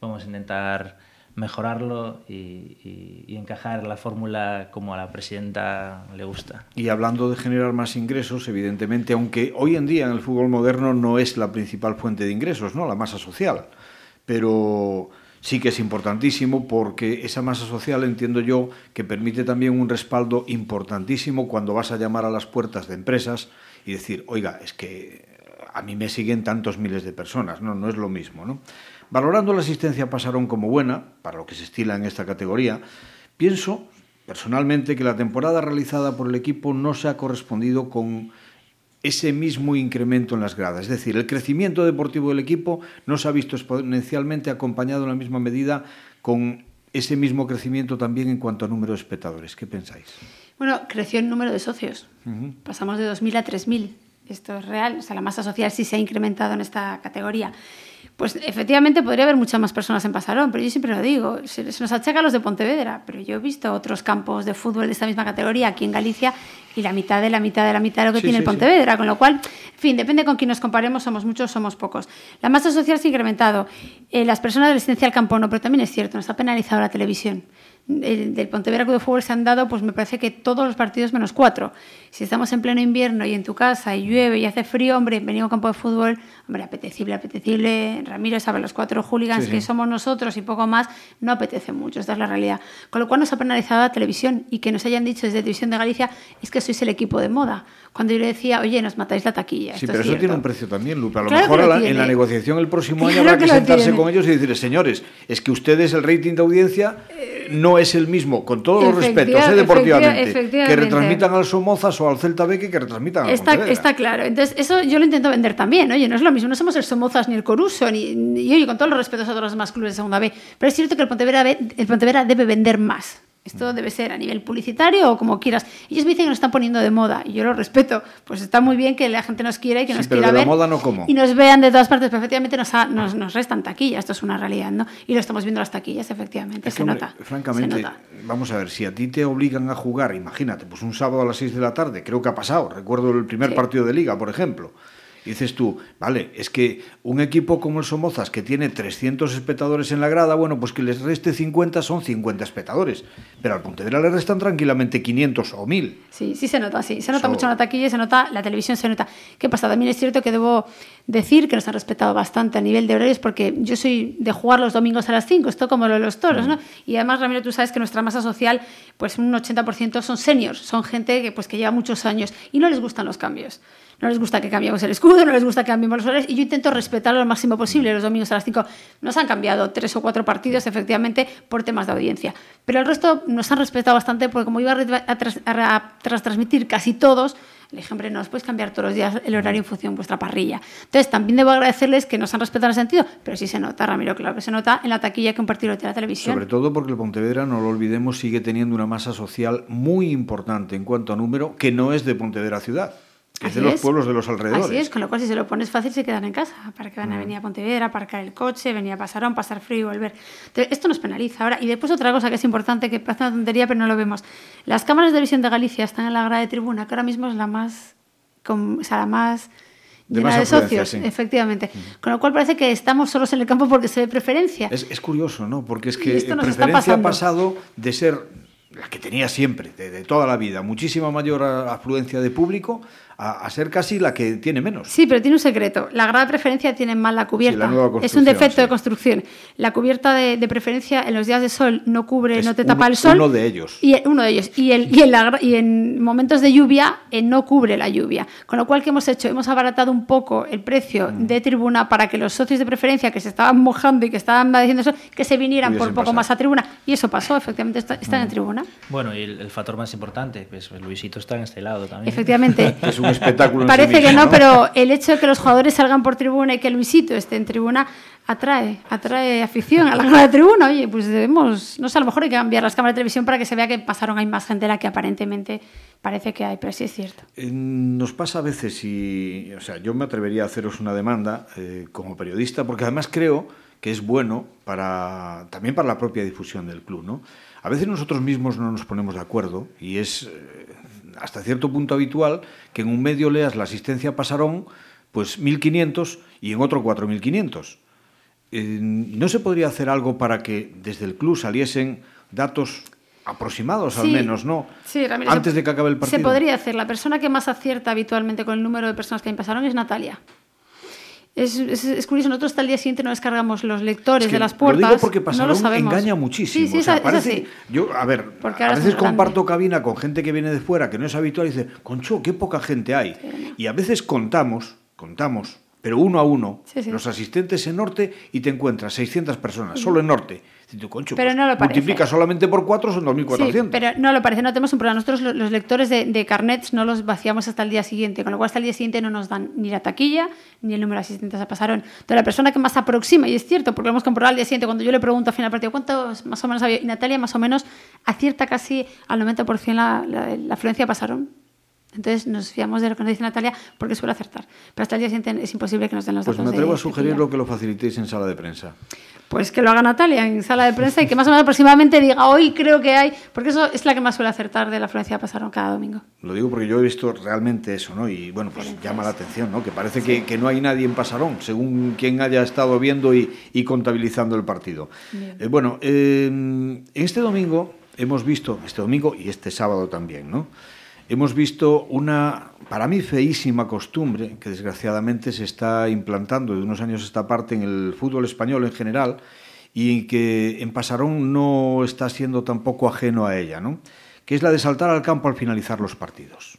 S4: vamos a intentar mejorarlo y, encajar la fórmula como a la presidenta le gusta.
S2: Y hablando de generar más ingresos, evidentemente, aunque hoy en día en el fútbol moderno no es la principal fuente de ingresos, ¿no? La masa social. Pero sí que es importantísimo porque esa masa social entiendo yo que permite también un respaldo importantísimo cuando vas a llamar a las puertas de empresas y decir, oiga, es que a mí me siguen tantos miles de personas, no, no es lo mismo, ¿no? Valorando la asistencia a Pasarón como buena, para lo que se estila en esta categoría, pienso personalmente que la temporada realizada por el equipo no se ha correspondido con ese mismo incremento en las gradas. Es decir, el crecimiento deportivo del equipo no se ha visto exponencialmente acompañado en la misma medida con ese mismo crecimiento también en cuanto a número de espectadores. ¿Qué pensáis?
S3: Bueno, creció el número de socios. Uh -huh. Pasamos de 2.000 a 3.000. Esto es real. O sea, la masa social sí se ha incrementado en esta categoría. Pues efectivamente podría haber muchas más personas en Pasarón, pero yo siempre lo digo, se, se, nos achaca a los de Pontevedra, pero yo he visto otros campos de fútbol de esta misma categoría aquí en Galicia y la mitad de la mitad de la mitad de lo que sí, tiene sí, el Pontevedra, sí. con lo cual, en fin, depende con quién nos comparemos, somos muchos, somos pocos. La masa social se ha incrementado, eh, las personas de residencia al campo no, pero también es cierto, nos ha penalizado la televisión. El, del Pontevedra Club de Fútbol se han dado, pues me parece que todos los partidos menos cuatro. Si estamos en pleno invierno y en tu casa y llueve y hace frío, hombre, venir a un campo de fútbol, hombre, apetecible, apetecible. Ramiro sabe, los cuatro hooligans sí, sí. que somos nosotros y poco más, no apetece mucho, esta es la realidad. Con lo cual nos ha penalizado la televisión y que nos hayan dicho desde Televisión de Galicia es que sois el equipo de moda. Cuando yo le decía, oye, nos matáis la taquilla.
S2: Sí,
S3: Esto
S2: pero
S3: es
S2: eso
S3: cierto.
S2: tiene un precio también, Lupe. A lo
S3: Claro
S2: mejor
S3: lo
S2: la- en la negociación el próximo año
S3: Claro
S2: habrá que, sentarse
S3: tiene.
S2: con ellos y decirles, señores, es que ustedes el rating de audiencia eh, no es el mismo, con todos los respetos, eh, deportivamente, que retransmitan al Somozas o al Celta B que que retransmitan al
S3: Está,
S2: Pontevedra.
S3: está claro. Entonces, eso yo lo intento vender también. Oye, no es lo mismo. No somos el Somozas ni el Coruso, ni, ni- y oye, con todos los respetos a todos los demás clubes de segunda B. Pero es cierto que el Pontevedra, ve- el Pontevedra debe vender más. Esto debe ser a nivel publicitario o como quieras. Ellos me dicen que nos están poniendo de moda y yo lo respeto. Pues está muy bien que la gente nos quiera y que
S2: Sí,
S3: nos
S2: pero
S3: quiera
S2: de la
S3: ver.
S2: moda no como.
S3: Y nos vean de todas partes. Pero efectivamente nos, ha- nos, nos restan taquilla. Esto es una realidad, ¿no? Y lo estamos viendo en las taquillas, efectivamente.
S2: Es que,
S3: se
S2: hombre,
S3: nota.
S2: Francamente,
S3: se nota.
S2: vamos a ver, si a ti te obligan a jugar, imagínate, pues un sábado a las 6 de la tarde, creo que ha pasado, recuerdo el primer
S3: Sí.
S2: partido de liga, por ejemplo. Y dices tú, vale, es que un equipo como el Somozas, que tiene 300 espectadores en la grada, bueno, pues que les reste 50 son 50 espectadores. Pero al Pontevedra le restan tranquilamente 500 o 1000.
S3: Sí, sí se nota, sí. Se nota mucho en la taquilla se nota, la televisión se nota. ¿Qué pasa? También es cierto que debo decir que nos han respetado bastante a nivel de horarios porque yo soy de jugar los domingos a las 5, esto como lo de los toros, ¿no? Y además, Ramiro, tú sabes que nuestra masa social, pues un 80% son seniors, son gente que, pues, que lleva muchos años y no les gustan los cambios. No les gusta que cambiemos el escudo, no les gusta que cambiemos los horarios y yo intento respetarlo lo máximo posible los domingos a las 5. Nos han cambiado tres o cuatro partidos, efectivamente, por temas de audiencia. Pero el resto nos han respetado bastante porque como iba a, tras- tras- transmitir casi todos, le dije, hombre, no os podéis cambiar todos los días el horario en función de vuestra parrilla. Entonces, también debo agradecerles que nos han respetado en ese sentido, pero sí se nota, Ramiro, claro que se nota en la taquilla que un partido de la televisión.
S2: Sobre todo porque el Pontevedra, no lo olvidemos, sigue teniendo una masa social muy importante en cuanto a número, que no es de Pontevedra ciudad, que es de los
S3: es.
S2: pueblos de los alrededores.
S3: Así es, con lo cual si se lo pones fácil se quedan en casa, para que van a venir a Pontevedra, aparcar el coche, venir a Pasarón, pasar frío y volver. Entonces, esto nos penaliza. Ahora, y después otra cosa que es importante, que parece una tontería, pero no lo vemos. Las cámaras de televisión de Galicia están en la grada de tribuna, que ahora mismo es la más, con- o sea, la más
S2: De
S3: llena de socios,
S2: sí.
S3: efectivamente. Con lo cual parece que estamos solos en el campo porque se ve preferencia.
S2: Es, es curioso, ¿no? Porque es que preferencia ha pasado de ser la que tenía siempre, de, de toda la vida, muchísima mayor afluencia de público, a, a ser casi la que tiene menos.
S3: Sí, pero tiene un secreto. La grada de preferencia tiene mal la cubierta.
S2: Sí, la nueva
S3: es un defecto
S2: sí.
S3: de construcción. La cubierta de, de preferencia en los días de sol no cubre,
S2: Es
S3: no te
S2: uno-
S3: tapa el sol.
S2: uno de ellos.
S3: Y uno de ellos. Y, el- y en, la y en momentos de lluvia eh, no cubre la lluvia. Con lo cual, ¿qué hemos hecho? Hemos abaratado un poco el precio
S2: Mm.
S3: de tribuna para que los socios de preferencia que se estaban mojando y que estaban diciendo eso, que se vinieran por
S2: Pudiesen
S3: poco
S2: pasar.
S3: más a tribuna. Y eso pasó, efectivamente, está- están
S2: Mm.
S3: en tribuna.
S4: Bueno, y el, el factor más importante, pues Luisito está en este lado también.
S3: Efectivamente.
S2: Es un espectáculo. en sí
S3: Parece que no, pero el hecho de que los jugadores salgan por tribuna y que Luisito esté en tribuna atrae, atrae afición a la grada de tribuna. Oye, pues debemos, no sé, a lo mejor hay que cambiar las cámaras de televisión para que se vea que pasaron, hay más gente de la que aparentemente parece que hay, pero sí es cierto.
S2: Eh, Nos pasa a veces y, o sea, yo me atrevería a haceros una demanda eh, como periodista, porque además creo que es bueno para también para la propia difusión del club, ¿no? A veces nosotros mismos no nos ponemos de acuerdo y es eh, hasta cierto punto habitual que en un medio leas la asistencia a Pasarón pues 1500 y en otro 4500. eh, ¿no se podría hacer algo para que desde el club saliesen datos aproximados al menos, ¿no?
S3: Sí, Ramiro,
S2: Antes de que acabe el partido.
S3: Se podría hacer. La persona que más acierta habitualmente con el número de personas que pasaron es Natalia. Es, es, es, curioso, nosotros hasta el día siguiente no descargamos los lectores
S2: es que
S3: de las puertas.
S2: Lo digo porque
S3: Pasaron no lo sabemos.
S2: engaña muchísimo.
S3: Sí, sí,
S2: o sea,
S3: es,
S2: parece,
S3: así.
S2: Yo, a ver, a veces comparto cabina con gente que viene de fuera, que no es habitual, y dice, concho, qué poca gente hay.
S3: Sí,
S2: y a veces contamos, contamos, pero uno a uno, los asistentes en Norte, y te encuentras 600 personas, solo en Norte. Y tú, concho,
S3: pero
S2: pues,
S3: no lo parece.
S2: multiplica solamente por 4 son 2.400.
S3: Sí, pero no lo parece, no tenemos un problema. Nosotros los lectores de, de, carnets no los vaciamos hasta el día siguiente, con lo cual hasta el día siguiente no nos dan ni la taquilla ni el número de asistentes a pasaron. Entonces la persona que más aproxima, y es cierto, porque lo hemos comprobado al día siguiente, cuando yo le pregunto al final del partido cuántos más o menos había, y Natalia más o menos acierta casi al 90% la, la, la afluencia pasaron. Entonces nos fiamos de lo que nos dice Natalia porque suele acertar. Pero hasta el día siguiente es imposible que nos den los
S2: pues
S3: datos.
S2: Pues me atrevo
S3: de,
S2: a sugerir lo que lo facilitéis en sala de prensa.
S3: Pues que lo haga Natalia en sala de prensa y que más o menos aproximadamente diga hoy creo que hay, porque eso es la que más suele acertar de la afluencia pasaron cada domingo.
S2: Lo digo porque yo he visto realmente eso, ¿no? Y bueno, pues llama la atención, ¿no? Que parece sí. que, que, no hay nadie en Pasarón, según quien haya estado viendo y, y contabilizando el partido. Eh, bueno, eh, este domingo hemos visto, este domingo y este sábado también, ¿no? Hemos visto una, para mí, feísima costumbre que desgraciadamente se está implantando de unos años a esta parte en el fútbol español en general y que en Pasarón no está siendo tampoco ajeno a ella, ¿no? que es la de saltar al campo al finalizar los partidos.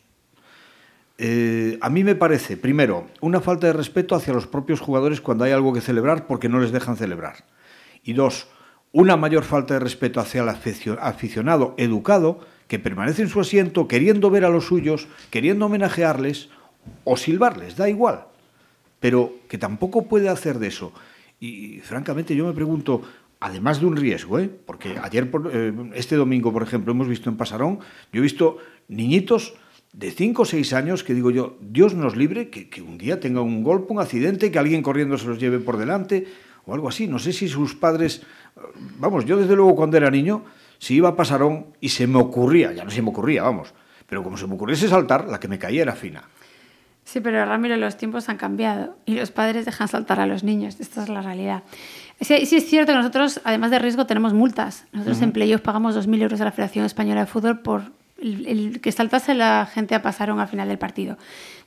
S2: Eh, a mí me parece, primero, una falta de respeto hacia los propios jugadores cuando hay algo que celebrar porque no les dejan celebrar. Y dos, una mayor falta de respeto hacia el aficionado educado que permanece en su asiento queriendo ver a los suyos, queriendo homenajearles o silbarles, da igual, pero que tampoco puede hacer de eso. Y francamente yo me pregunto, además de un riesgo, ¿eh? porque ayer, eh, este domingo, por ejemplo, hemos visto en Pasarón, yo he visto niñitos de 5 o 6 años que digo yo, Dios nos libre, que, que un día tenga un golpe, un accidente, que alguien corriendo se los lleve por delante o algo así. No sé si sus padres, vamos, yo desde luego cuando era niño, si iba a Pasarón y se me ocurría, ya no se me ocurría, vamos, pero como se me ocurriese saltar, la que me caía era fina.
S3: Sí, pero Ramiro, los tiempos han cambiado y los padres dejan saltar a los niños. Esta es la realidad. Sí, sí es cierto que nosotros, además de riesgo, tenemos multas. Nosotros uh -huh. en playoff pagamos 2.000 euros a la Federación Española de Fútbol por el, el, que saltase la gente a Pasarón al final del partido.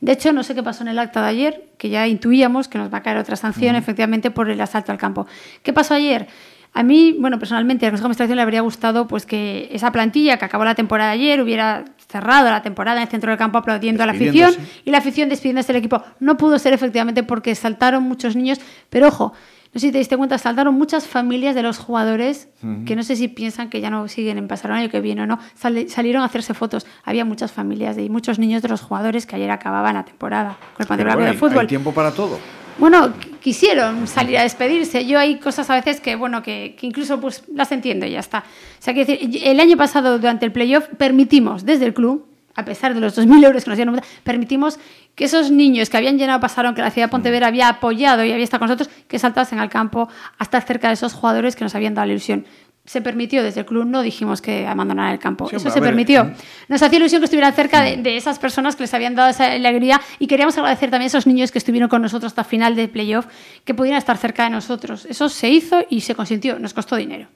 S3: De hecho, no sé qué pasó en el acta de ayer, que ya intuíamos que nos va a caer otra sanción, uh -huh. efectivamente, por el asalto al campo. ¿Qué pasó ayer? A mí, bueno, personalmente, a la Consejo de Administración le habría gustado pues, que esa plantilla que acabó la temporada ayer hubiera cerrado la temporada en el centro del campo aplaudiendo a la afición y la afición despidiéndose del equipo. No pudo ser efectivamente porque saltaron muchos niños, pero ojo, no sé si te diste cuenta, saltaron muchas familias de los jugadores uh -huh. que no sé si piensan que ya no siguen en Pasarón el año que viene o no, sal salieron a hacerse fotos. Había muchas familias y muchos niños de los jugadores que ayer acababan la temporada con el
S2: bueno,
S3: de Fútbol.
S2: Hay tiempo para todo.
S3: Bueno, quisieron salir a despedirse. Yo hay cosas a veces que, bueno, que, que incluso pues las entiendo y ya está. O sea, que el año pasado durante el playoff permitimos desde el club, a pesar de los 2.000 euros que nos dieron, permitimos que esos niños que habían llenado pasaron, que la ciudad de Pontevedra había apoyado y había estado con nosotros, que saltasen al campo hasta cerca de esos jugadores que nos habían dado la ilusión se permitió desde el club, no dijimos que abandonaran el campo. Sí, Eso se ver, permitió. Nos hacía ilusión que estuvieran cerca de, de, esas personas que les habían dado esa alegría y queríamos agradecer también a esos niños que estuvieron con nosotros hasta final de playoff, que pudieran estar cerca de nosotros. Eso se hizo y se consintió. Nos costó dinero.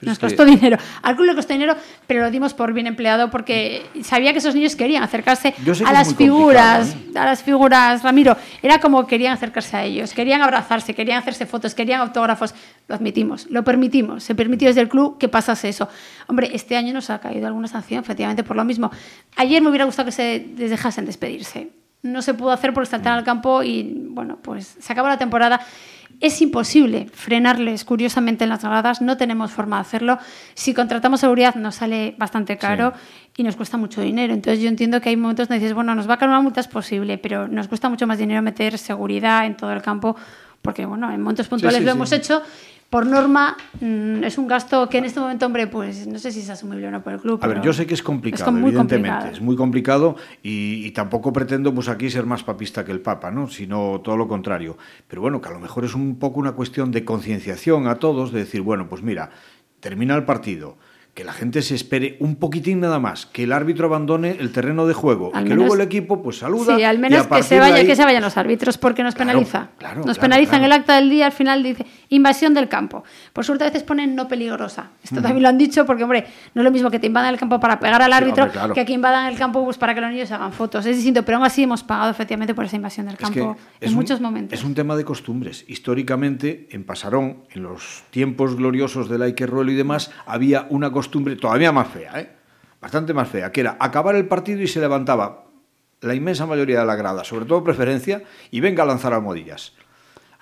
S3: Nos costó que... dinero. Al club le costó dinero, pero lo dimos por bien empleado porque sabía que esos niños querían acercarse a las figuras, ¿eh? a las figuras, Ramiro. Era como querían acercarse a ellos, querían abrazarse, querían hacerse fotos, querían autógrafos. Lo admitimos, lo permitimos. Se permitió desde el club que pasase eso. Hombre, este año nos ha caído alguna sanción, efectivamente, por lo mismo. Ayer me hubiera gustado que se les dejasen despedirse. No se pudo hacer por saltar al campo y, bueno, pues se acabó la temporada. Es imposible frenarles, curiosamente, en las gradas, no tenemos forma de hacerlo. Si contratamos seguridad nos sale bastante caro sí. y nos cuesta mucho dinero. Entonces yo entiendo que hay momentos donde dices, bueno, nos va a caer una multa, es posible, pero nos cuesta mucho más dinero meter seguridad en todo el campo, porque bueno, en momentos puntuales sí, sí, lo hemos hecho. Por norma, mmm, es un gasto que en este momento, hombre, pues no sé si es asumible o no por el club.
S2: A ver, yo sé que es complicado, es evidentemente, complicado. es muy complicado y, y, tampoco pretendo pues aquí ser más papista que el Papa, ¿no? sino todo lo contrario. Pero bueno, que a lo mejor es un poco una cuestión de concienciación a todos, de decir, bueno, pues mira, termina el partido, que la gente se espere un poquitín nada más, que el árbitro abandone el terreno de juego,
S3: Al
S2: que
S3: menos-
S2: luego el equipo pues saluda.
S3: Sí, al menos que se,
S2: de
S3: vaya,
S2: ahí-
S3: que se vayan los árbitros, porque nos
S2: Claro,
S3: penaliza.
S2: claro,
S3: nos
S2: claro,
S3: penaliza en
S2: claro.
S3: el acta del día, al final dice invasión del campo. Por suerte a veces ponen no peligrosa. Esto también lo han dicho porque, hombre, no es lo mismo que te invadan el campo para pegar al
S2: Sí,
S3: árbitro
S2: hombre,
S3: que que invadan el campo pues, para que los niños hagan fotos. Es distinto, pero aún así hemos pagado efectivamente por esa invasión del
S2: Es que
S3: campo en
S2: un-
S3: muchos momentos.
S2: Es un tema de costumbres. Históricamente, en Pasarón, en los tiempos gloriosos del Aikerruelo y demás, había una costumbre todavía más fea, ¿eh? bastante más fea, que era acabar el partido y se levantaba la inmensa mayoría de la grada, sobre todo preferencia, y venga a lanzar almohadillas.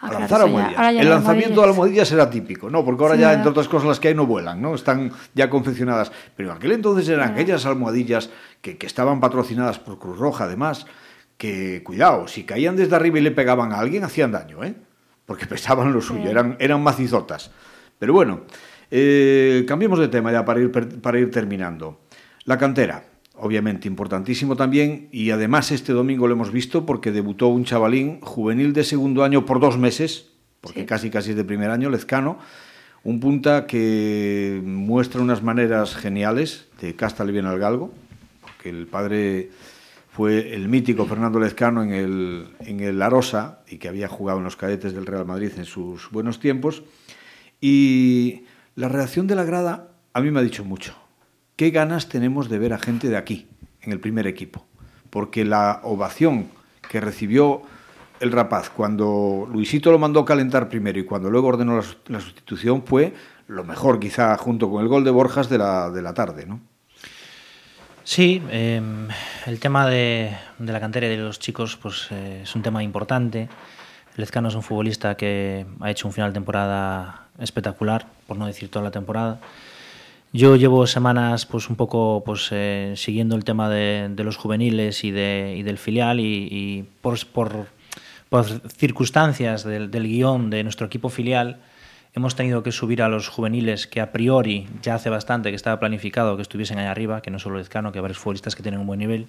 S3: Ah,
S2: a lanzar almohadillas.
S3: ya
S2: el lanzamiento de
S3: almohadillas.
S2: almohadillas era típico, ¿no? Porque ahora
S3: Sí,
S2: ya, entre otras cosas, las que hay no vuelan, ¿no? Están ya confeccionadas. Pero en aquel entonces eran aquellas almohadillas que, que estaban patrocinadas por Cruz Roja, además, que, cuidado, si caían desde arriba y le pegaban a alguien, hacían daño, ¿eh? Porque pesaban lo suyo, eran, eran macizotas. Pero bueno, eh, cambiemos de tema ya para ir, para ir terminando. La cantera, obviamente importantísimo también, y además este domingo lo hemos visto porque debutó un chavalín juvenil de segundo año por dos meses, porque
S3: Sí.
S2: casi casi es de primer año, Lezcano, un punta que muestra unas maneras geniales de Casta bien al galgo, porque el padre fue el mítico Fernando Lezcano en el, en el Arosa y que había jugado en los cadetes del Real Madrid en sus buenos tiempos. Y la reacción de la grada a mí me ha dicho mucho. ¿Qué ganas tenemos de ver a gente de aquí, en el primer equipo? Porque la ovación que recibió el rapaz cuando Luisito lo mandó calentar primero y cuando luego ordenó la, sus- la sustitución fue lo mejor, quizá junto con el gol de Borjas de la, de la tarde, ¿no?
S4: Sí, eh, el tema de, de la cantera y de los chicos pues, eh, es un tema importante. Lezcano es un futbolista que ha hecho un final de temporada espectacular, por no decir toda la temporada. Yo llevo semanas pues un poco pues eh, siguiendo el tema de, de los juveniles y, de, y del filial y, y por, por, por circunstancias del, del guion de nuestro equipo filial hemos tenido que subir a los juveniles que a priori ya hace bastante que estaba planificado que estuviesen ahí arriba, que no solo Lezcano, que varios futbolistas que tienen un buen nivel.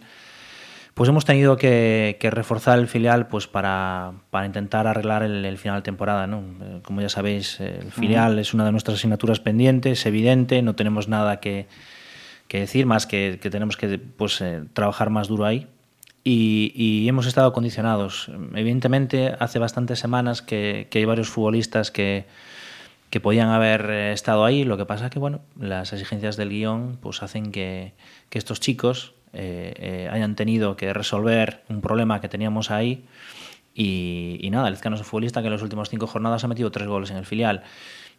S4: Pues hemos tenido que, que reforzar el filial pues para, para intentar arreglar el, el final de temporada. ¿no? Eh, Como ya sabéis, eh, el filial es una de nuestras asignaturas pendientes, evidente, no tenemos nada que, que decir, más que, que tenemos que pues, eh, trabajar más duro ahí. Y, y hemos estado condicionados. Evidentemente, hace bastantes semanas que, que hay varios futbolistas que, que podían haber estado ahí. Lo que pasa que, bueno, las exigencias del guion pues hacen que, que estos chicos eh, eh, hayan tenido que resolver un problema que teníamos ahí. Y, y nada, Lezcano es un futbolista que en las últimas cinco jornadas ha metido tres goles en el filial.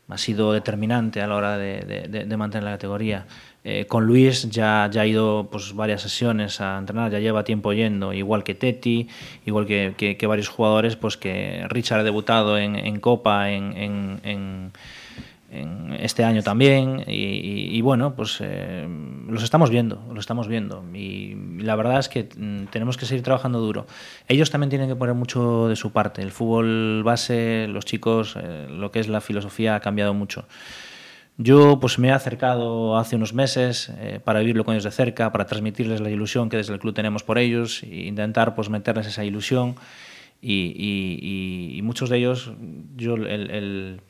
S4: Ha sido determinante a la hora de, de- de- de mantener la categoría. Eh, con Luis ya, ya ha ido pues, varias sesiones a entrenar, ya lleva tiempo yendo, igual que Teti, igual que, que- que varios jugadores, pues que Richard ha debutado en, en Copa en, en- en- en este año también y, y- y bueno pues eh, los estamos viendo los estamos viendo. Y, la verdad es que mm, tenemos que seguir trabajando duro. Ellos también tienen que poner mucho de su parte. El fútbol base los chicos eh, lo que es la filosofía ha cambiado mucho. Yo pues me he acercado hace unos meses eh, para vivirlo con ellos de cerca, para transmitirles la ilusión que desde el club tenemos por ellos e intentar pues meterles esa ilusión. Y, muchos de ellos yo el, el-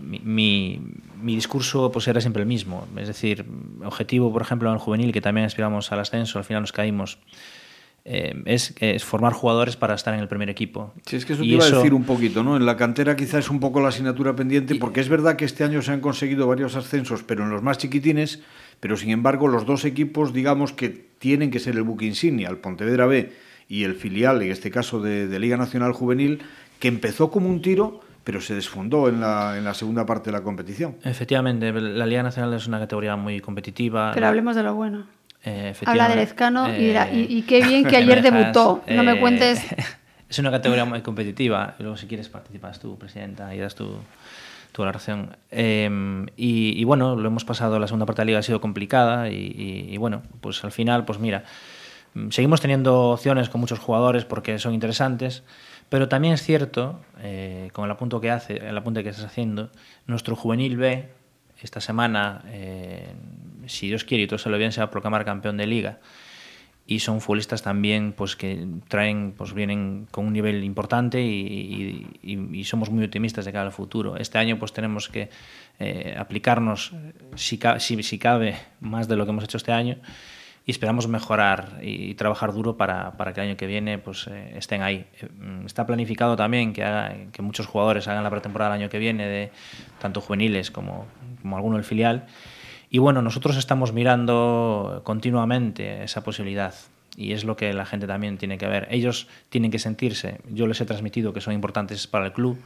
S4: mi, mi- mi discurso pues era siempre el mismo, es decir, objetivo por ejemplo en el juvenil que también aspiramos al ascenso, al final nos caímos eh, es, es formar jugadores para estar en el primer equipo.
S2: Sí, es que eso te iba a decir un poquito, ¿no? En la cantera quizás es un poco la asignatura pendiente, porque es verdad que este año se han conseguido varios ascensos, pero en los más chiquitines, pero sin embargo los dos equipos, digamos, que tienen que ser el buque insignia, el Pontevedra B y el filial, en este caso de, de Liga Nacional Juvenil, que empezó como un tiro, pero se desfondó en la, en la segunda parte de la competición.
S4: Efectivamente, la Liga Nacional es una categoría muy competitiva.
S3: Pero hablemos de lo bueno.
S4: Eh,
S3: Habla de. Lezcano y,
S4: Eh,
S3: dirá, y, y qué bien que ayer
S4: dejas,
S3: debutó. No me
S4: eh,
S3: cuentes.
S4: Es una categoría muy competitiva. Luego, si quieres, participas tú, presidenta, y das tu, tu valoración. Eh, y, y bueno, lo hemos pasado, la segunda parte de la liga ha sido complicada y, y- y bueno, pues al final, pues mira, seguimos teniendo opciones con muchos jugadores porque son interesantes, pero también es cierto, eh, con el apunte que hace, el apunte que estás haciendo, nuestro juvenil B esta semana, eh, si Dios quiere y todo se lo bien, se va a proclamar campeón de liga. y son futbolistas también pues que traen pues vienen con un nivel importante y somos muy optimistas de cara al futuro este año pues tenemos que eh, aplicarnos si, si, si, cabe más de lo que hemos hecho este año y esperamos mejorar y, trabajar duro para, para, que el año que viene pues eh, estén ahí mm, está planificado también que, haga, que muchos jugadores hagan la pretemporada el año que viene de tanto juveniles como, como alguno del filial y bueno, nosotros estamos mirando continuamente esa posibilidad y es lo que la gente también tiene que ver. Ellos tienen que sentirse, yo les he transmitido que son importantes para el club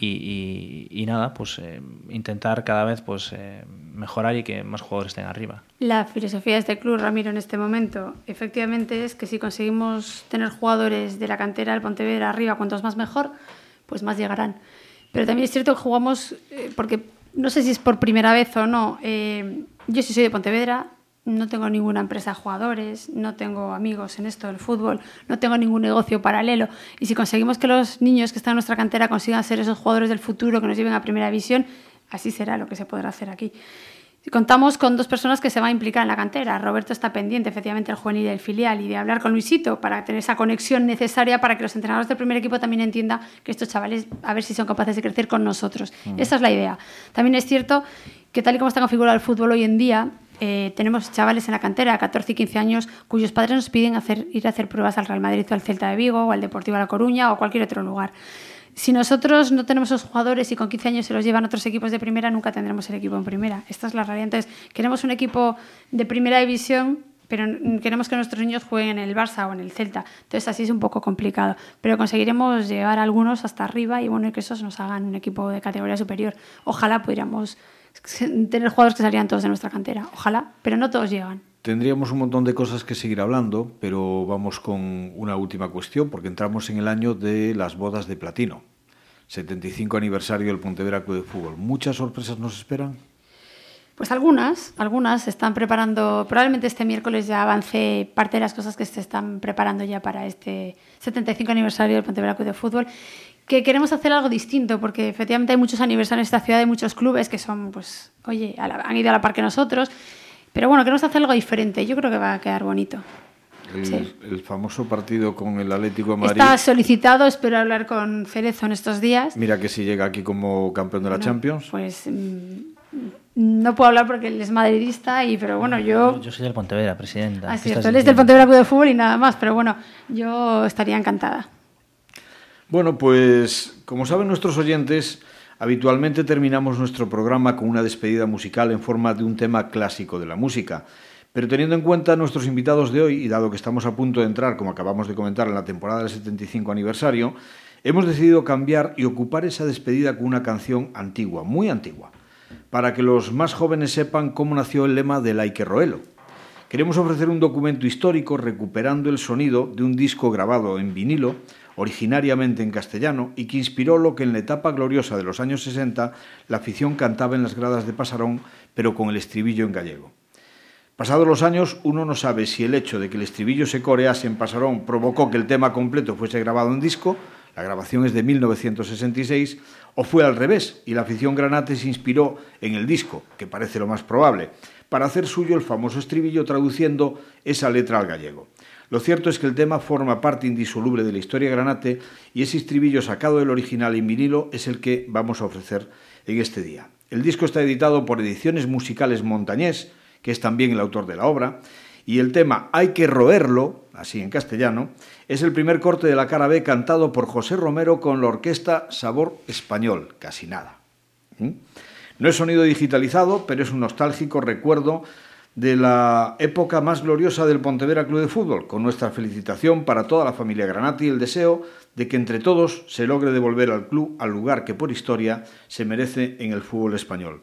S4: y, y, y nada, pues eh, intentar cada vez pues eh, mejorar y que más jugadores estén arriba.
S3: La filosofía de este club, Ramiro, en este momento, efectivamente es que si conseguimos tener jugadores de la cantera del Pontevedra arriba, cuantos más mejor, pues más llegarán. Pero también es cierto que jugamos, eh, porque no sé si es por primera vez o no, eh, yo sí soy de Pontevedra, no tengo ninguna empresa de jugadores, no tengo amigos en esto del fútbol, no tengo ningún negocio paralelo. Y si conseguimos que los niños que están en nuestra cantera consigan ser esos jugadores del futuro que nos lleven a primera división, así será lo que se podrá hacer aquí. Contamos con dos personas que se van a implicar en la cantera. Roberto está pendiente, efectivamente, el juvenil del filial y de hablar con Luisito para tener esa conexión necesaria para que los entrenadores del primer equipo también entiendan que estos chavales, a ver si son capaces de crecer con nosotros. Mm. Esa es la idea. También es cierto que, tal y como está configurado el fútbol hoy en día, eh, tenemos chavales en la cantera, 14 y 15 años, cuyos padres nos piden hacer, ir a hacer pruebas al Real Madrid o al Celta de Vigo o al Deportivo de La Coruña o cualquier otro lugar. Si nosotros no tenemos esos jugadores y con 15 años se los llevan otros equipos de primera, nunca tendremos el equipo en primera. Esta es la realidad. Entonces, queremos un equipo de primera división, pero queremos que nuestros niños jueguen en el Barça o en el Celta. Entonces, así es un poco complicado. Pero conseguiremos llevar a algunos hasta arriba y bueno, que esos nos hagan un equipo de categoría superior. Ojalá pudiéramos tener jugadores que salieran todos de nuestra cantera. Ojalá, pero no todos llegan.
S2: Tendríamos un montón de cosas que seguir hablando, pero vamos con una última cuestión, porque entramos en el año de las bodas de platino. 75 aniversario del Pontevedra Club de Fútbol. ¿Muchas sorpresas nos esperan?
S3: Pues algunas, algunas se están preparando. Probablemente este miércoles ya avance parte de las cosas que se están preparando ya para este 75 aniversario del Pontevedra Club de Fútbol. Que queremos hacer algo distinto, porque efectivamente hay muchos aniversarios en esta ciudad, hay muchos clubes que son, pues, oye, han ido a la par que nosotros pero bueno, queremos hacer algo diferente. Yo creo que va a quedar bonito.
S2: El, sí. el, famoso partido con el Atlético de Madrid.
S3: Está solicitado, espero hablar con Cerezo en estos días.
S2: Mira que si llega aquí como campeón de la
S3: no,
S2: Champions.
S3: Pues mmm, no puedo hablar porque él es madridista, y, pero bueno, yo...
S4: Yo soy del Pontevedra, presidenta.
S3: Ah, cierto, él es del Pontevedra Club de Fútbol y nada más, pero bueno, yo estaría encantada.
S2: Bueno, pues como saben nuestros oyentes, Habitualmente terminamos nuestro programa con una despedida musical en forma de un tema clásico de la música. Pero teniendo en cuenta nuestros invitados de hoy, y dado que estamos a punto de entrar, como acabamos de comentar, en la temporada del 75 aniversario, hemos decidido cambiar y ocupar esa despedida con una canción antigua, muy antigua, para que los más jóvenes sepan cómo nació el lema del Ike Roelo. Queremos ofrecer un documento histórico recuperando el sonido de un disco grabado en vinilo originariamente en castellano y que inspiró lo que en la etapa gloriosa de los años 60 la afición cantaba en las gradas de Pasarón, pero con el estribillo en gallego. Pasados los años, uno no sabe si el hecho de que el estribillo se corease en Pasarón provocó que el tema completo fuese grabado en disco, la grabación es de 1966, o fue al revés y la afición granate se inspiró en el disco, que parece lo más probable, para hacer suyo el famoso estribillo traduciendo esa letra al gallego. Lo cierto es que el tema forma parte indisoluble de la historia granate y ese estribillo sacado del original en vinilo es el que vamos a ofrecer en este día. El disco está editado por Ediciones Musicales Montañés, que es también el autor de la obra, y el tema Hay que roerlo, así en castellano, es el primer corte de la cara B cantado por José Romero con la orquesta Sabor Español, casi nada. ¿Mm? No es sonido digitalizado, pero es un nostálgico recuerdo de la época más gloriosa del Pontevedra Club de Fútbol, con nuestra felicitación para toda la familia Granati y el deseo de que entre todos se logre devolver al club al lugar que por historia se merece en el fútbol español.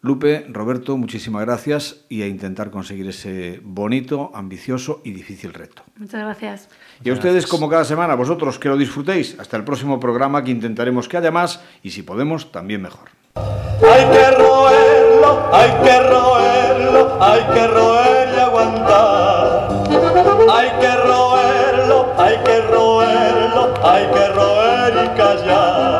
S2: Lupe, Roberto, muchísimas gracias y a intentar conseguir ese bonito, ambicioso y difícil reto.
S3: Muchas gracias.
S2: Y a ustedes, como cada semana, vosotros que lo disfrutéis. Hasta el próximo programa que intentaremos que haya más y si podemos, también mejor.
S1: Hay que roerlo, hay que roerlo, hay que roer y aguantar. Hay que roerlo, hay que roerlo, hay que roer y callar.